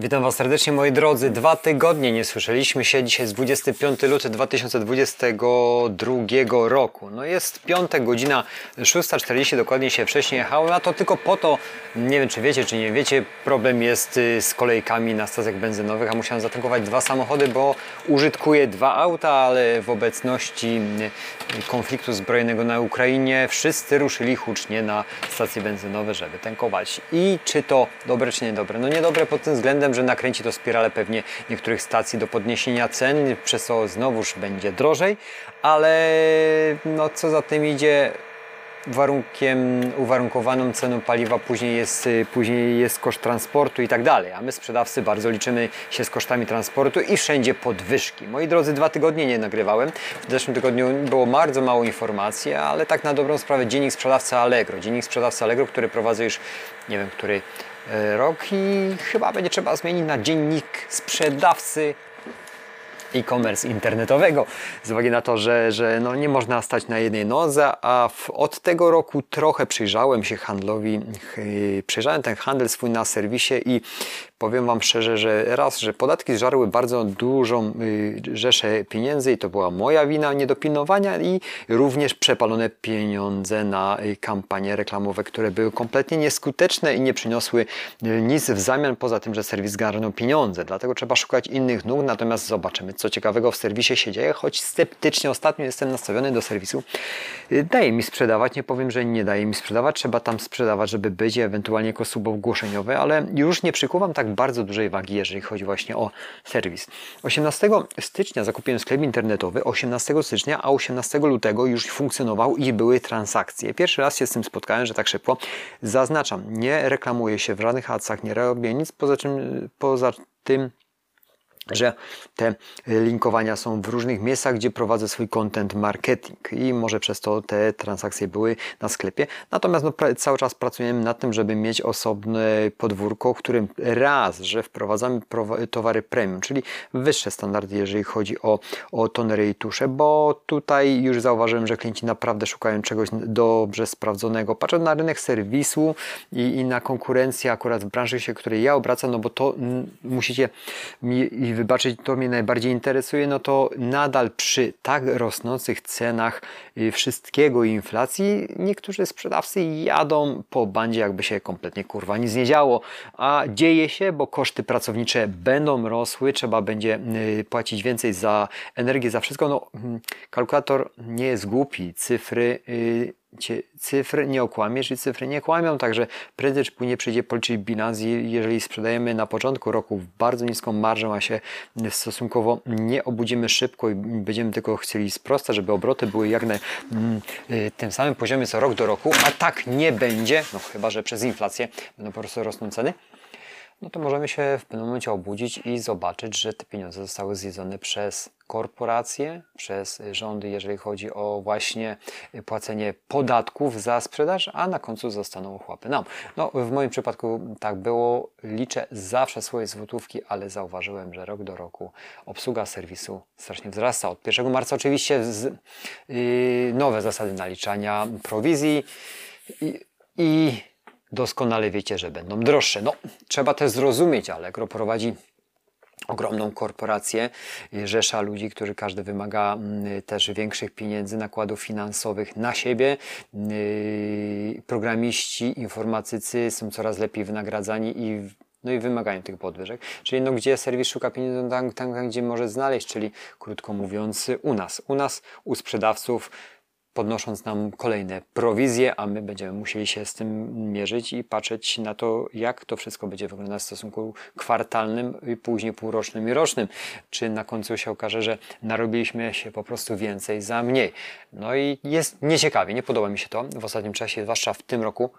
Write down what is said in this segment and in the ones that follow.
Witam Was serdecznie moi drodzy. Dwa tygodnie nie słyszeliśmy się. Dzisiaj jest 25 luty 2022 roku. No jest piątek, godzina 6.40, dokładnie się wcześniej jechałem, a to tylko po to, nie wiem czy wiecie, czy nie wiecie, problem jest y, z kolejkami na stacjach benzynowych, a musiałem zatankować dwa samochody, bo użytkuję dwa auta, ale w obecności y, konfliktu zbrojnego na Ukrainie wszyscy ruszyli hucznie na stacje benzynowe, żeby tankować. I czy to dobre, czy niedobre? No niedobre pod tym względem, że nakręci to spiralę pewnie niektórych stacji do podniesienia cen, przez co znowuż będzie drożej, ale no co za tym idzie, warunkiem, uwarunkowaną ceną paliwa później jest, później jest koszt transportu i tak dalej. A my sprzedawcy bardzo liczymy się z kosztami transportu i wszędzie podwyżki. Moi drodzy, dwa tygodnie nie nagrywałem. W zeszłym tygodniu było bardzo mało informacji, ale tak na dobrą sprawę dziennik sprzedawcy Allegro. Dziennik sprzedawcy Allegro, który prowadzę już, nie wiem, który rok i chyba będzie trzeba zmienić na dziennik sprzedawcy e-commerce internetowego. Z uwagi na to, że, że no nie można stać na jednej nodze, a w, od tego roku trochę przyjrzałem się handlowi, yy, przyjrzałem ten handel swój na serwisie i powiem Wam szczerze, że raz, że podatki zżarły bardzo dużą yy, rzeszę pieniędzy i to była moja wina niedopilnowania i również przepalone pieniądze na yy, kampanie reklamowe, które były kompletnie nieskuteczne i nie przyniosły yy, nic w zamian poza tym, że serwis zgarnął pieniądze. Dlatego trzeba szukać innych nóg, natomiast zobaczymy, co ciekawego w serwisie się dzieje, choć sceptycznie ostatnio jestem nastawiony do serwisu. Daje mi sprzedawać, nie powiem, że nie daje mi sprzedawać, trzeba tam sprzedawać, żeby być ewentualnie jako subogłoszeniowy, ale już nie przykuwam tak bardzo dużej wagi, jeżeli chodzi właśnie o serwis. 18 stycznia zakupiłem sklep internetowy, 18 stycznia, a 18 lutego już funkcjonował i były transakcje. Pierwszy raz się z tym spotkałem, że tak szybko. Zaznaczam, nie reklamuję się w żadnych adsach, nie robię nic poza, poza tym, że te linkowania są w różnych miejscach, gdzie prowadzę swój content marketing i może przez to te transakcje były na sklepie. Natomiast no, cały czas pracujemy nad tym, żeby mieć osobne podwórko, w którym raz, że wprowadzamy towary premium, czyli wyższe standardy, jeżeli chodzi o, o tonery i tusze, bo tutaj już zauważyłem, że klienci naprawdę szukają czegoś dobrze sprawdzonego. Patrzę na rynek serwisu i, i na konkurencję akurat w branży, się, której ja obracam, no bo to musicie mi wybaczyć, to mnie najbardziej interesuje, no to nadal przy tak rosnących cenach y, wszystkiego i inflacji, niektórzy sprzedawcy jadą po bandzie, jakby się kompletnie kurwa nic nie działo, a dzieje się, bo koszty pracownicze będą rosły, trzeba będzie y, płacić więcej za energię, za wszystko. No, hmm, kalkulator nie jest głupi, cyfry cyfr nie okłamiesz i cyfry nie kłamią, także prędzej czy później przyjdzie policzyć bilans, jeżeli sprzedajemy na początku roku bardzo niską marżę, a się stosunkowo nie obudzimy szybko i będziemy tylko chcieli sprostać, żeby obroty były jak na mm, y, tym samym poziomie co rok do roku, a tak nie będzie, no chyba, że przez inflację będą po prostu rosną ceny, no to możemy się w pewnym momencie obudzić i zobaczyć, że te pieniądze zostały zjedzone przez korporacje, przez rządy, jeżeli chodzi o właśnie płacenie podatków za sprzedaż, a na końcu zostaną ochłapy nam. No, w moim przypadku tak było. Liczę zawsze swoje złotówki, ale zauważyłem, że rok do roku obsługa serwisu strasznie wzrasta. Od 1 marca oczywiście z, yy, nowe zasady naliczania prowizji i, i doskonale wiecie, że będą droższe. No, trzeba też zrozumieć, Allegro prowadzi ogromną korporację, rzesza ludzi, którzy każdy wymaga mm, też większych pieniędzy, nakładów finansowych na siebie. Yy, programiści, informatycy są coraz lepiej wynagradzani i no i wymagają tych podwyżek. Czyli no, gdzie serwis szuka pieniędzy, tam, tam gdzie może znaleźć, czyli krótko mówiąc u nas. U nas, u sprzedawców podnosząc nam kolejne prowizje, a my będziemy musieli się z tym mierzyć i patrzeć na to, jak to wszystko będzie wyglądać w stosunku kwartalnym, i później półrocznym i rocznym. Czy na końcu się okaże, że narobiliśmy się po prostu więcej za mniej. No i jest nieciekawie, nie podoba mi się to w ostatnim czasie, zwłaszcza w tym roku.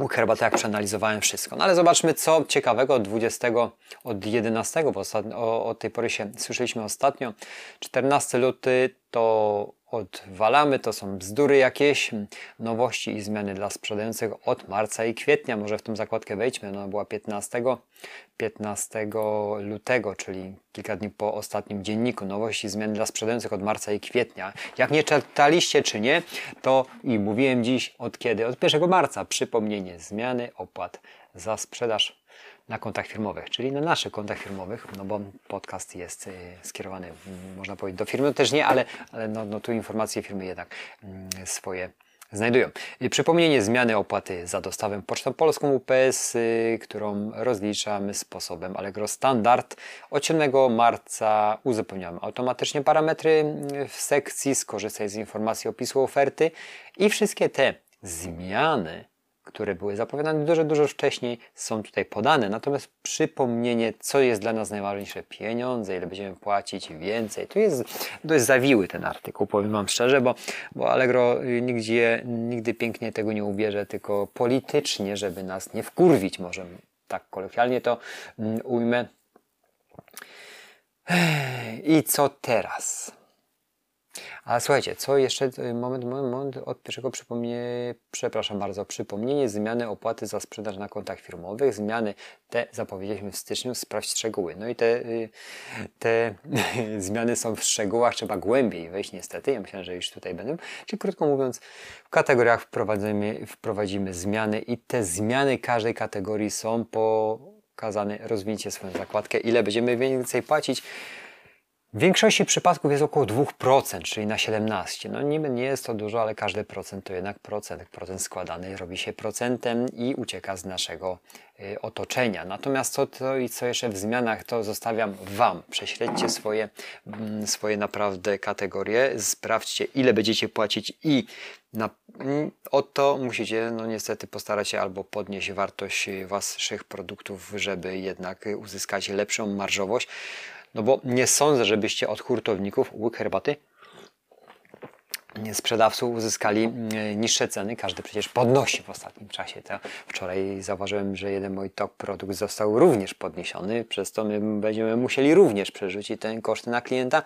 U herbaty jak przeanalizowałem wszystko. No ale zobaczmy, co ciekawego od 20, od 11, bo ostatnio, o, o tej pory się słyszeliśmy ostatnio. 14 luty to odwalamy, to są bzdury jakieś, nowości i zmiany dla sprzedających od marca i kwietnia. Może w tą zakładkę wejdźmy, ona była 15, 15 lutego, czyli kilka dni po ostatnim dzienniku. Nowości i zmiany dla sprzedających od marca i kwietnia. Jak nie czytaliście czy nie, to i mówiłem dziś od kiedy? Od 1 marca. Przypomnienie zmiany opłat za sprzedaż na kontach firmowych, czyli na naszych kontach firmowych, no bo podcast jest y, skierowany, można powiedzieć, do firmy, też nie, ale, ale no, no tu informacje firmy jednak mm, swoje znajdują. Przypomnienie zmiany opłaty za dostawę Pocztą Polską UPS, y, którą rozliczamy sposobem Allegro Standard. Od 7 marca uzupełniamy automatycznie parametry w sekcji skorzystaj z informacji opisu oferty i wszystkie te zmiany które były zapowiadane dużo, dużo wcześniej, są tutaj podane. Natomiast przypomnienie, co jest dla nas najważniejsze, pieniądze, ile będziemy płacić więcej. To jest dość zawiły ten artykuł, powiem Wam szczerze, bo, bo Allegro nigdzie, nigdy pięknie tego nie ubierze, tylko politycznie, żeby nas nie wkurwić, może tak kolokwialnie to mm, ujmę. I co teraz? A słuchajcie, co jeszcze, moment, moment, moment od pierwszego przypomnienia, przepraszam bardzo, przypomnienie zmiany opłaty za sprzedaż na kontach firmowych, zmiany te zapowiedzieliśmy w styczniu, sprawdź szczegóły. No i te, y, te zmiany są w szczegółach, trzeba głębiej wejść niestety, ja myślę, że już tutaj będą, czyli krótko mówiąc, w kategoriach wprowadzimy, wprowadzimy zmiany i te zmiany każdej kategorii są pokazane, rozwinięcie swoją zakładkę, ile będziemy więcej płacić, w większości przypadków jest około 2%, czyli na 17. No niby nie jest to dużo, ale każdy procent to jednak procent. Procent składany robi się procentem i ucieka z naszego y, otoczenia. Natomiast co to i co jeszcze w zmianach, to zostawiam Wam. Prześledźcie swoje, mm, swoje naprawdę kategorie, sprawdźcie ile będziecie płacić i na, mm, o to musicie no niestety postarać się albo podnieść wartość Waszych produktów, żeby jednak uzyskać lepszą marżowość, no bo nie sądzę, żebyście od hurtowników łyk herbaty sprzedawców uzyskali mm, niższe ceny. Każdy przecież podnosi w ostatnim czasie. To wczoraj zauważyłem, że jeden mój top produkt został również podniesiony, przez to my będziemy musieli również przerzucić ten koszt na klienta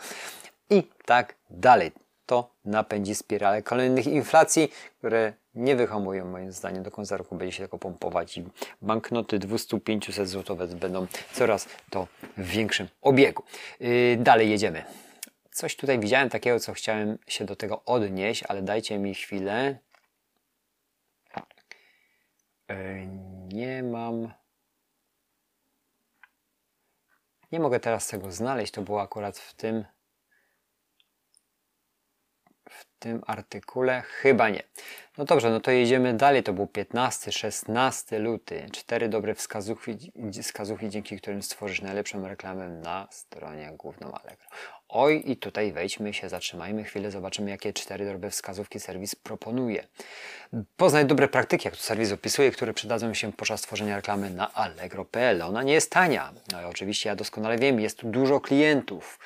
i tak dalej. To napędzi spiralę kolejnych inflacji, które nie wyhamują moim zdaniem. Do końca roku będzie się tylko pompować i banknoty 200-500 zł będą coraz to w większym obiegu. Yy, dalej jedziemy. Coś tutaj widziałem takiego, co chciałem się do tego odnieść, ale dajcie mi chwilę. Yy, nie mam. Nie mogę teraz tego znaleźć. To było akurat w tym tym artykule? Chyba nie. No dobrze, no to jedziemy dalej. To był 15, 16 luty. Cztery dobre wskazówki, wskazówki, dzięki którym stworzysz najlepszą reklamę na stronie główną Allegro. Oj, i tutaj wejdźmy się, zatrzymajmy chwilę, zobaczymy, jakie cztery dobre wskazówki serwis proponuje. Poznaj dobre praktyki, jak to serwis opisuje, które przydadzą się podczas tworzenia reklamy na allegro.pl. Ona nie jest tania. No i oczywiście ja doskonale wiem, jest tu dużo klientów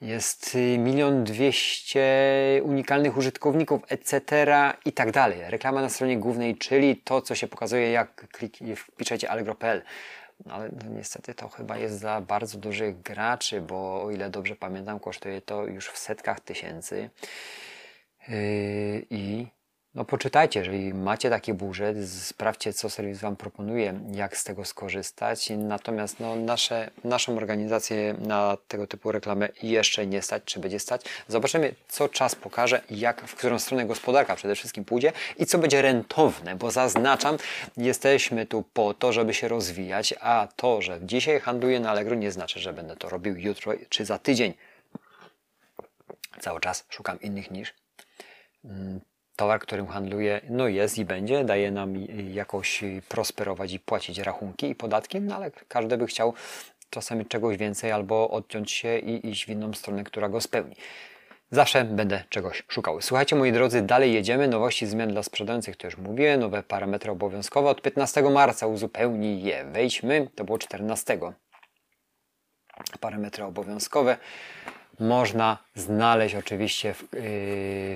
jest y, milion dwieście unikalnych użytkowników, etc. i tak dalej. Reklama na stronie głównej, czyli to, co się pokazuje, jak wpiszecie allegro.pl. No ale no, niestety to chyba jest za bardzo dużych graczy, bo o ile dobrze pamiętam, kosztuje to już w setkach tysięcy. Yy, I no poczytajcie, jeżeli macie takie budżet, sprawdźcie, co serwis Wam proponuje, jak z tego skorzystać. Natomiast no, nasze, naszą organizację na tego typu reklamę jeszcze nie stać, czy będzie stać. Zobaczymy, co czas pokaże, jak, w którą stronę gospodarka przede wszystkim pójdzie i co będzie rentowne, bo zaznaczam, jesteśmy tu po to, żeby się rozwijać, a to, że dzisiaj handluję na Allegro nie znaczy, że będę to robił jutro czy za tydzień. Cały czas szukam innych niż towar, którym handluję, no jest i będzie, daje nam jakoś prosperować i płacić rachunki i podatki, no ale każdy by chciał czasami czegoś więcej albo odciąć się i iść w inną stronę, która go spełni. Zawsze będę czegoś szukał. Słuchajcie, moi drodzy, dalej jedziemy. Nowości zmian dla sprzedających, to już mówiłem. Nowe parametry obowiązkowe od 15 marca uzupełni je. Wejdźmy, to było 14. Parametry obowiązkowe można znaleźć oczywiście w, yy,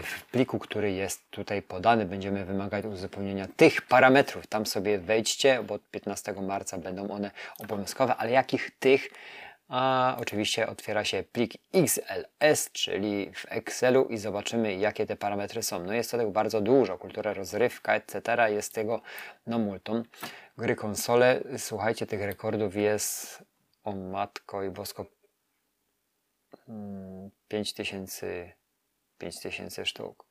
w, pliku, który jest tutaj podany. Będziemy wymagać uzupełnienia tych parametrów. Tam sobie wejdźcie, bo od 15 marca będą one obowiązkowe, ale jakich tych? A oczywiście otwiera się plik XLS, czyli w Excelu i zobaczymy jakie te parametry są. No jest to tego bardzo dużo, kultura rozrywka, etc. Jest tego no multum. Gry konsole, słuchajcie, tych rekordów jest o matko i bosko 5000 5000 sztuk.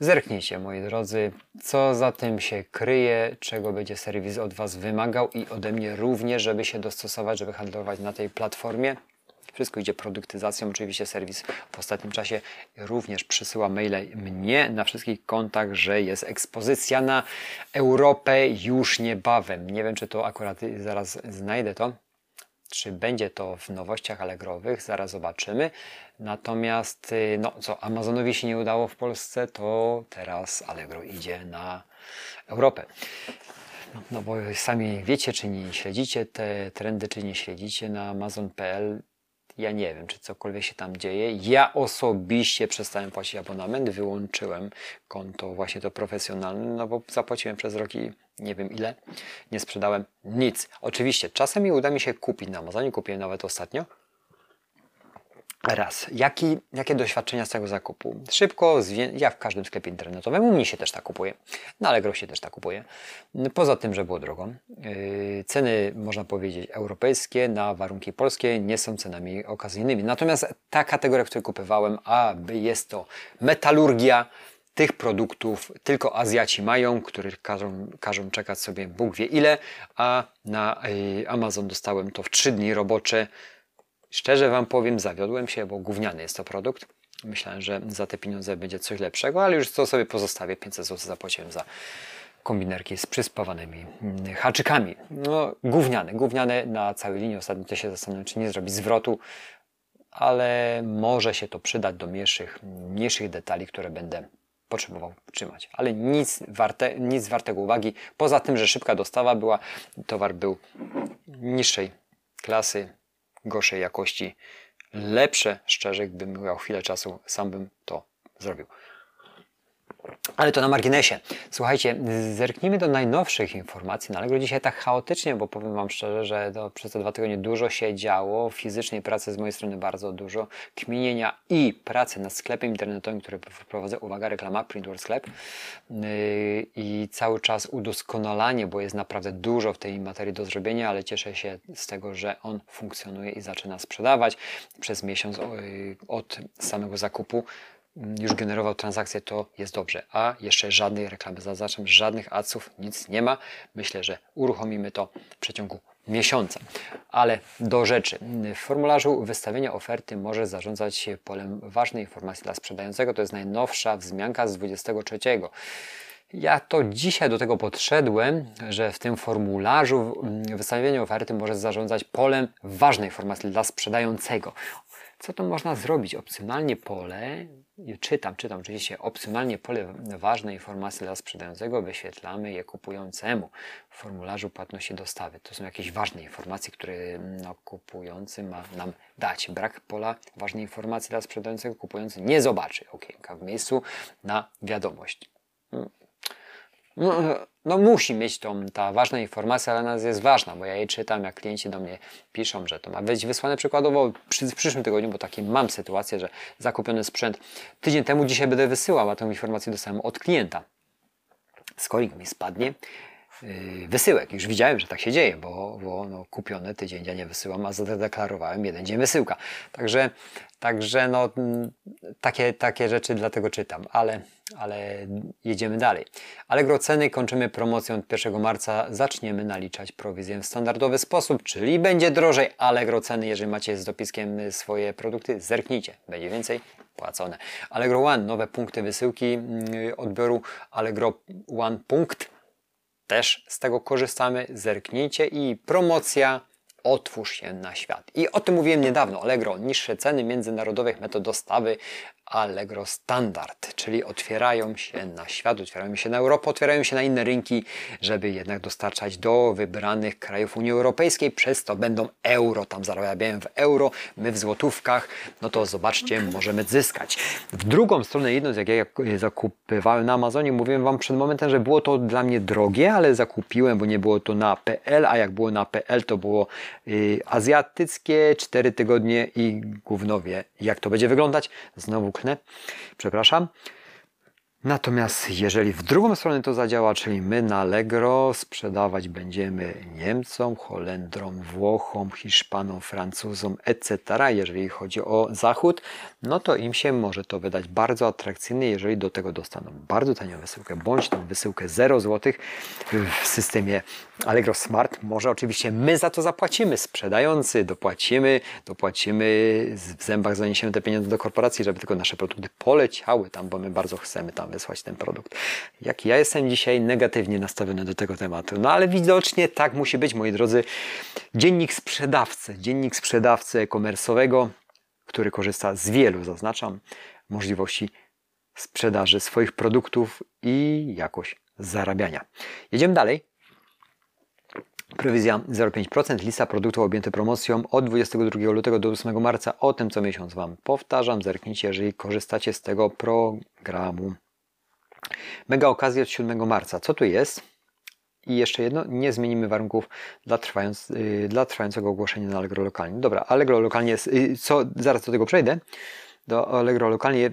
Zerknijcie, moi drodzy, co za tym się kryje, czego będzie serwis od Was wymagał i ode mnie również, żeby się dostosować, żeby handlować na tej platformie. Wszystko idzie produktyzacją. Oczywiście serwis w ostatnim czasie również przysyła maile mnie na wszystkich kontach, że jest ekspozycja na Europę już niebawem. Nie wiem, czy to akurat zaraz znajdę to. Czy będzie to w nowościach Allegrowych, zaraz zobaczymy. Natomiast, y, no co, Amazonowi się nie udało w Polsce, to teraz Allegro idzie na Europę. No, no bo sami wiecie, czy nie śledzicie te trendy, czy nie śledzicie na Amazon.pl. Ja nie wiem, czy cokolwiek się tam dzieje. Ja osobiście przestałem płacić abonament, wyłączyłem konto właśnie to profesjonalne, no bo zapłaciłem przez rok i nie wiem ile, nie sprzedałem nic. Oczywiście, czasem uda mi się kupić na Amazonie, kupiłem nawet ostatnio, Raz. Jaki, jakie doświadczenia z tego zakupu? Szybko, ja w każdym sklepie internetowym, u mnie się też tak kupuje, na Allegro się też tak kupuje. Poza tym, że było drogo. Yy, ceny, można powiedzieć, europejskie na warunki polskie nie są cenami okazyjnymi. Natomiast ta kategoria, w której kupowałem, a jest to metalurgia, tych produktów tylko Azjaci mają, których każą, każą czekać sobie Bóg wie ile, a na yy, Amazon dostałem to w 3 dni robocze Szczerze Wam powiem, zawiodłem się, bo gówniany jest to produkt. Myślałem, że za te pieniądze będzie coś lepszego, ale już to sobie pozostawię. 500 zł zapłaciłem za kombinerki z przyspawanymi mm, haczykami. No, gówniane, gówniane na całej linii. Ostatnio też się zastanawiam, czy nie zrobić zwrotu, ale może się to przydać do mniejszych, mniejszych detali, które będę potrzebował trzymać. Ale nic, warte, nic wartego uwagi. Poza tym, że szybka dostawa była, towar był niższej klasy, gorszej jakości, lepsze, szczerze, gdybym miał chwilę czasu, sam bym to zrobił. Ale to na marginesie. Słuchajcie, zerknijmy do najnowszych informacji na Allegro. Dzisiaj tak chaotycznie, bo powiem Wam szczerze, że to przez te dwa tygodnie dużo się działo. Fizycznej pracy z mojej strony bardzo dużo. Kminienia i pracy nad sklepem internetowym, który prowadzę. Uwaga, reklama, Printworld Sklep. Yy, I cały czas udoskonalanie, bo jest naprawdę dużo w tej materii do zrobienia, ale cieszę się z tego, że on funkcjonuje i zaczyna sprzedawać. Przez miesiąc yy, od samego zakupu już generował transakcje, to jest dobrze. A jeszcze żadnej reklamy, zaznaczam, żadnych adsów, nic nie ma. Myślę, że uruchomimy to w przeciągu miesiąca. Ale do rzeczy. W formularzu wystawienia oferty może zarządzać się polem ważnej informacji dla sprzedającego. To jest najnowsza wzmianka z 23. Ja to dzisiaj do tego podszedłem, że w tym formularzu wystawienia oferty może zarządzać polem ważnej informacji dla sprzedającego. Co to można zrobić? Opcjonalnie pole, czytam, czytam oczywiście, opcjonalnie pole ważne informacje dla sprzedającego wyświetlamy je kupującemu w formularzu płatności dostawy. To są jakieś ważne informacje, które no, kupujący ma nam dać. Brak pola ważnej informacji dla sprzedającego kupujący nie zobaczy okienka w miejscu na wiadomość. No, no, musi mieć tą, ta ważna informacja, ale nas jest ważna, bo ja jej czytam, jak klienci do mnie piszą, że to ma być wysłane przykładowo przy, w przyszłym tygodniu, bo taki mam sytuację, że zakupiony sprzęt tydzień temu, dzisiaj będę wysyłał, a tę informację dostałem od klienta. Skolik mi spadnie, yy, wysyłek. Już widziałem, że tak się dzieje, bo, bo no, kupione tydzień ja nie wysyłam, a zadeklarowałem jeden dzień wysyłka. Także, także no, takie, takie rzeczy dlatego czytam, ale ale jedziemy dalej. Allegro ceny kończymy promocją od 1 marca. Zaczniemy naliczać prowizję w standardowy sposób, czyli będzie drożej. Allegro ceny, jeżeli macie z dopiskiem swoje produkty, zerknijcie, będzie więcej płacone. Allegro One, nowe punkty wysyłki mm, odbioru Allegro One punkt. Też z tego korzystamy, zerknijcie i promocja otwórz się na świat. I o tym mówiłem niedawno. Allegro, niższe ceny międzynarodowych metod dostawy, Allegro Standard, czyli otwierają się na świat, otwierają się na Europę, otwierają się na inne rynki, żeby jednak dostarczać do wybranych krajów Unii Europejskiej. Przez to będą euro, tam zarabiają w euro, my w złotówkach. No to zobaczcie, możemy zyskać. W drugą stronę, jedno z jak ja zakupywałem na Amazonie, mówiłem Wam przed momentem, że było to dla mnie drogie, ale zakupiłem, bo nie było to na PL, a jak było na PL, to było yy, azjatyckie, 4 tygodnie i gównowie. Jak to będzie wyglądać? Znowu przepraszam. Natomiast jeżeli w drugą stronę to zadziała, czyli my na Allegro sprzedawać będziemy Niemcom, Holendrom, Włochom, Hiszpanom, Francuzom, etc., jeżeli chodzi o Zachód, no to im się może to wydać bardzo atrakcyjne, jeżeli do tego dostaną bardzo tanią wysyłkę, bądź tą wysyłkę 0 zł w systemie Allegro Smart. Może oczywiście my za to zapłacimy, sprzedający, dopłacimy, dopłacimy, w zębach zaniesiemy te pieniądze do korporacji, żeby tylko nasze produkty poleciały tam, bo my bardzo chcemy tam wysłać ten produkt. Jak ja jestem dzisiaj negatywnie nastawiony do tego tematu. No ale widocznie tak musi być, moi drodzy. Dziennik sprzedawcy, dziennik sprzedawcy e-commerce'owego, który korzysta z wielu, zaznaczam, możliwości sprzedaży swoich produktów i jakość zarabiania. Jedziemy dalej. Prowizja 0,5%, lista produktów objęte promocją od 22 lutego do 8 marca. O tym co miesiąc Wam powtarzam. Zerknijcie, jeżeli korzystacie z tego programu. Mega okazja od 7 marca. Co tu jest? I jeszcze jedno, nie zmienimy warunków dla, trwając, yy, dla trwającego ogłoszenia na Allegro lokalnie. Dobra, Allegro lokalnie jest, yy, co, zaraz do tego przejdę. Do Allegro lokalnie, yy,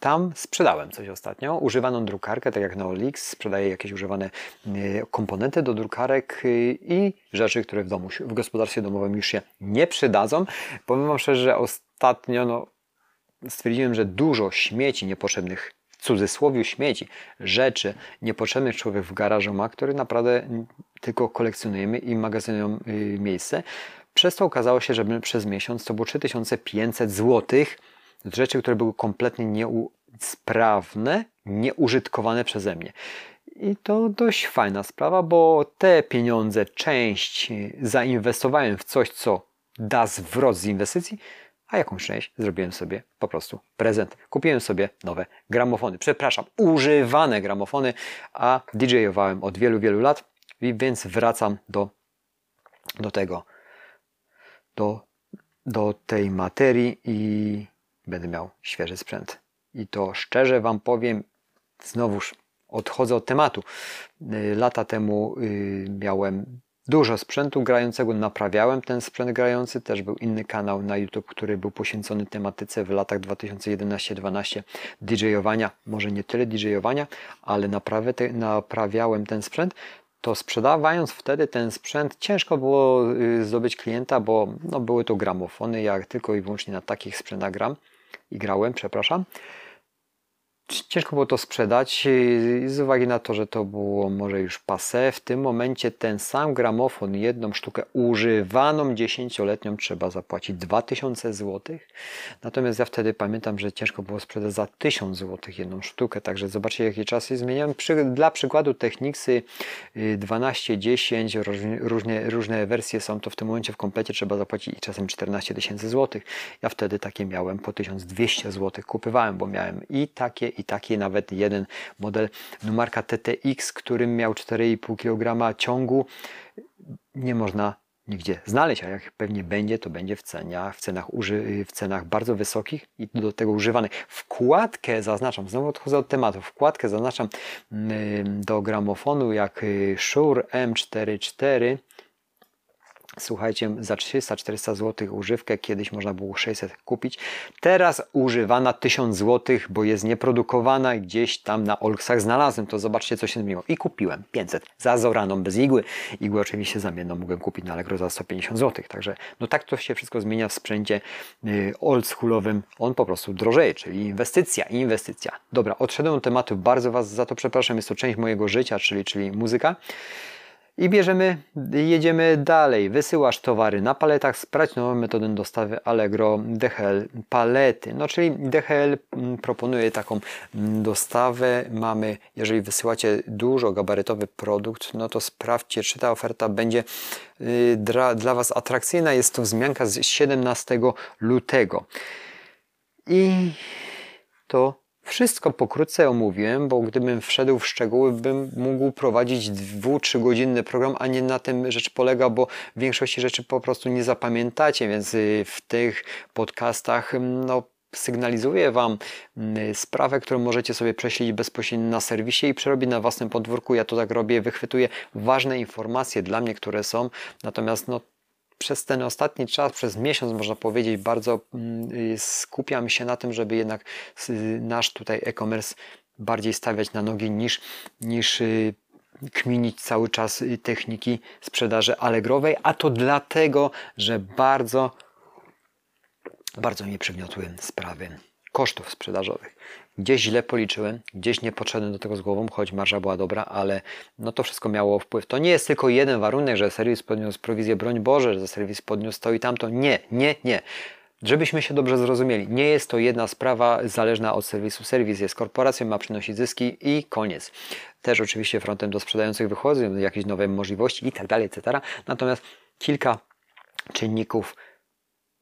tam sprzedałem coś ostatnio, używaną drukarkę, tak jak na OLX, sprzedaję jakieś używane y, komponenty do drukarek y, i rzeczy, które w domu, w gospodarstwie domowym już się nie przydadzą. Powiem Wam szczerze, że ostatnio no, stwierdziłem, że dużo śmieci niepotrzebnych cudzysłowie śmieci, rzeczy niepotrzebnych człowiek w garażu ma, który naprawdę tylko kolekcjonujemy i magazynują y, miejsce. Przez to okazało się, że przez miesiąc to było 3500 zł rzeczy, które były kompletnie niesprawne, nieużytkowane przeze mnie. I to dość fajna sprawa, bo te pieniądze, część zainwestowałem w coś, co da zwrot z inwestycji, a jakąś część zrobiłem sobie po prostu prezent. Kupiłem sobie nowe gramofony, przepraszam, używane gramofony, a DJ-owałem od wielu, wielu lat, więc wracam do, do tego, do, do tej materii i będę miał świeży sprzęt. I to szczerze Wam powiem, znowuż odchodzę od tematu. Y, lata temu y, miałem dużo sprzętu grającego, naprawiałem ten sprzęt grający, też był inny kanał na YouTube, który był poświęcony tematyce w latach 2011-12 DJ-owania, może nie tyle DJ-owania, ale te, naprawiałem ten sprzęt, to sprzedawając wtedy ten sprzęt ciężko było y, zdobyć klienta, bo no, były to gramofony, jak tylko i wyłącznie na takich sprzętach gram i grałem, przepraszam ciężko było to sprzedać z uwagi na to, że to było może już passe. W tym momencie ten sam gramofon, jedną sztukę używaną dziesięcioletnią trzeba zapłacić 2000 zł. Natomiast ja wtedy pamiętam, że ciężko było sprzedać za 1000 zł jedną sztukę. Także zobaczcie jakie czasy zmieniałem. Przy, dla przykładu Technicsy 1210, y, różne, różne wersje są, to w tym momencie w komplecie trzeba zapłacić czasem 14 tysięcy złotych. Ja wtedy takie miałem po 1200 zł kupywałem, bo miałem i takie i taki nawet jeden model numarka TTX, którym miał 4,5 kg ciągu. Nie można nigdzie znaleźć, a jak pewnie będzie, to będzie w cenach, w cenach, uży, w cenach bardzo wysokich i do tego używanych. Wkładkę zaznaczam, znowu odchodzę od tematu, wkładkę zaznaczam mm, do gramofonu jak y, Shure M44 Słuchajcie, za 300-400 zł używkę kiedyś można było 600 kupić. Teraz używana 1000 zł, bo jest nieprodukowana gdzieś tam na Olksach znalazłem. To zobaczcie, co się zmieniło. I kupiłem 500 za zoraną bez igły. Igłę oczywiście zamienną mogłem kupić na Allegro za 150 zł. Także no tak to się wszystko zmienia w sprzęcie yy, oldschoolowym. On po prostu drożeje, czyli inwestycja, inwestycja. Dobra, odszedłem od tematu. Bardzo Was za to przepraszam. Jest to część mojego życia, czyli, czyli muzyka. I bierzemy, jedziemy dalej. Wysyłasz towary na paletach, sprawdź nową metodę dostawy Allegro DHL palety. No czyli DHL mm, proponuje taką mm, dostawę. Mamy, jeżeli wysyłacie dużo gabarytowy produkt, no to sprawdźcie, czy ta oferta będzie y, dla, dla Was atrakcyjna. Jest to wzmianka z 17 lutego. I to wszystko pokrótce omówiłem, bo gdybym wszedł w szczegóły, bym mógł prowadzić dwu, trzygodzinny program, a nie na tym rzecz polega, bo w większości rzeczy po prostu nie zapamiętacie, więc y, w tych podcastach mm, no, sygnalizuję Wam mm, sprawę, którą możecie sobie prześledzić bezpośrednio na serwisie i przerobić na własnym podwórku. Ja to tak robię, wychwytuję ważne informacje dla mnie, które są, natomiast no, przez ten ostatni czas, przez miesiąc można powiedzieć, bardzo mm, skupiam się na tym, żeby jednak nasz tutaj e-commerce bardziej stawiać na nogi niż, niż y, kminić cały czas y, techniki sprzedaży alegrowej, a to dlatego, że bardzo, bardzo mnie przygniotły sprawy kosztów sprzedażowych. Gdzieś źle policzyłem, gdzieś nie podszedłem do tego z głową, choć marża była dobra, ale no to wszystko miało wpływ. To nie jest tylko jeden warunek, że serwis podniósł prowizję, broń Boże, że serwis podniósł to i tamto. Nie, nie, nie. Żebyśmy się dobrze zrozumieli, nie jest to jedna sprawa zależna od serwisu. Serwis jest korporacją, ma przynosić zyski i koniec. Też oczywiście frontem do sprzedających wychodzą jakieś nowe możliwości i tak dalej, etc. Natomiast kilka czynników,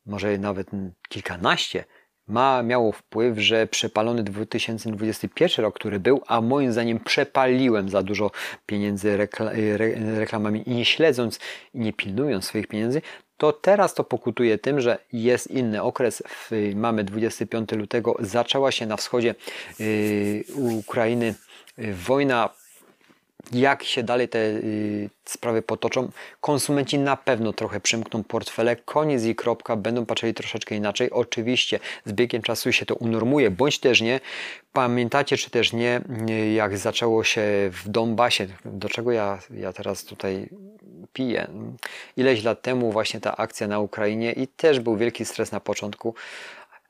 może nawet kilkanaście, ma, miało wpływ, że przepalony 2021 rok, który był, a moim zdaniem przepaliłem za dużo pieniędzy rekla, re, reklamami i nie śledząc i nie pilnując swoich pieniędzy, to teraz to pokutuje tym, że jest inny okres. Mamy 25 lutego, zaczęła się na wschodzie yy, Ukrainy yy, wojna jak się dalej te y, sprawy potoczą, konsumenci na pewno trochę przymkną portfele, koniec i kropka, będą patrzyli troszeczkę inaczej. Oczywiście z biegiem czasu się to unormuje, bądź też nie. Pamiętacie, czy też nie, y, jak zaczęło się w Donbasie, do czego ja, ja teraz tutaj piję. Ileś lat temu właśnie ta akcja na Ukrainie i też był wielki stres na początku,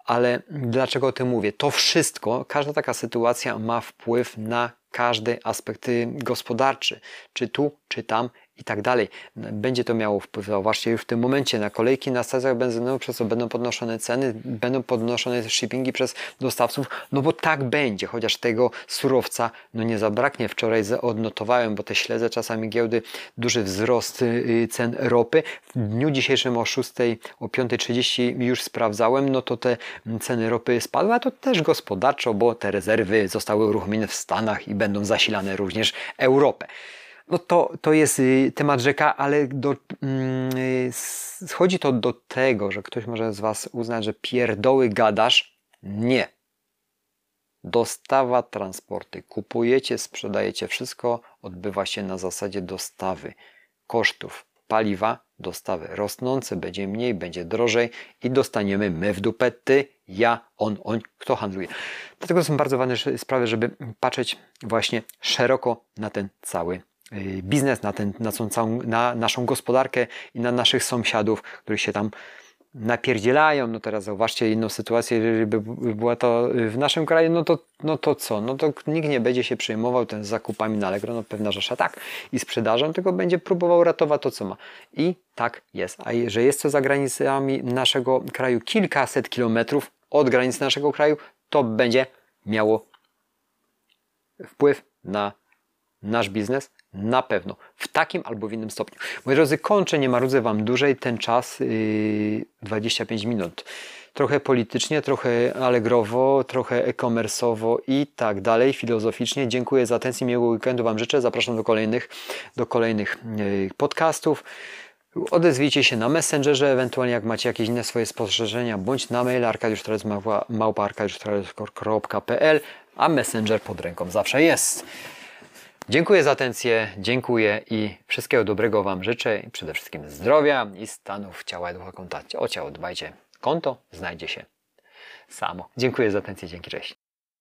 ale dlaczego o tym mówię? To wszystko, każda taka sytuacja ma wpływ na każdy aspekt gospodarczy, czy tu, czy tam i tak dalej. Będzie to miało wpływ, zauważcie, już w tym momencie na kolejki na stacjach benzynowych, przez co będą podnoszone ceny, będą podnoszone shippingi przez dostawców, no bo tak będzie, chociaż tego surowca no nie zabraknie. Wczoraj odnotowałem, bo te śledzę czasami giełdy, duży wzrost y, cen ropy. W dniu dzisiejszym o 6, o 5.30 już sprawdzałem, no to te ceny ropy spadły, a to też gospodarczo, bo te rezerwy zostały uruchomione w Stanach i będą zasilane również Europę. No to, to jest y, temat rzeka, ale do, mm, schodzi to do tego, że ktoś może z Was uznać, że pierdoły gadasz. Nie. Dostawa, transporty. Kupujecie, sprzedajecie wszystko, odbywa się na zasadzie dostawy kosztów paliwa, dostawy rosnące, będzie mniej, będzie drożej i dostaniemy my w dupę, ty, ja, on, on, kto handluje. Dlatego są bardzo ważne sprawy, żeby patrzeć właśnie szeroko na ten cały Y, biznes, na, ten, na, całą, na naszą gospodarkę i na naszych sąsiadów, których się tam napierdzielają. No teraz zauważcie inną sytuację, jeżeli by była to w naszym kraju, no to, no to co? No to nikt nie będzie się przejmował ten zakupami na Allegro, no pewna rzesza tak i sprzedażą, tylko będzie próbował ratować to, co ma. I tak jest. A że jest to za granicami naszego kraju kilkaset kilometrów od granicy naszego kraju, to będzie miało wpływ na nasz biznes, na pewno. W takim albo w innym stopniu. Moi drodzy, kończę, nie marudzę Wam dłużej ten czas, yy, 25 minut. Trochę politycznie, trochę alegrowo, trochę e-commerce'owo i tak dalej, filozoficznie. Dziękuję za atencję, miłego weekendu Wam życzę. Zapraszam do kolejnych, do kolejnych yy, podcastów. Odezwijcie się na Messengerze, ewentualnie jak macie jakieś inne swoje spostrzeżenia, bądź na mail arkadiusz.pl, a Messenger pod ręką zawsze jest. Dziękuję za atencję, dziękuję i wszystkiego dobrego Wam życzę przede wszystkim zdrowia i stanów ciała i ducha. O ciało dbajcie. Konto znajdzie się samo. Dziękuję za atencję, dzięki, cześć.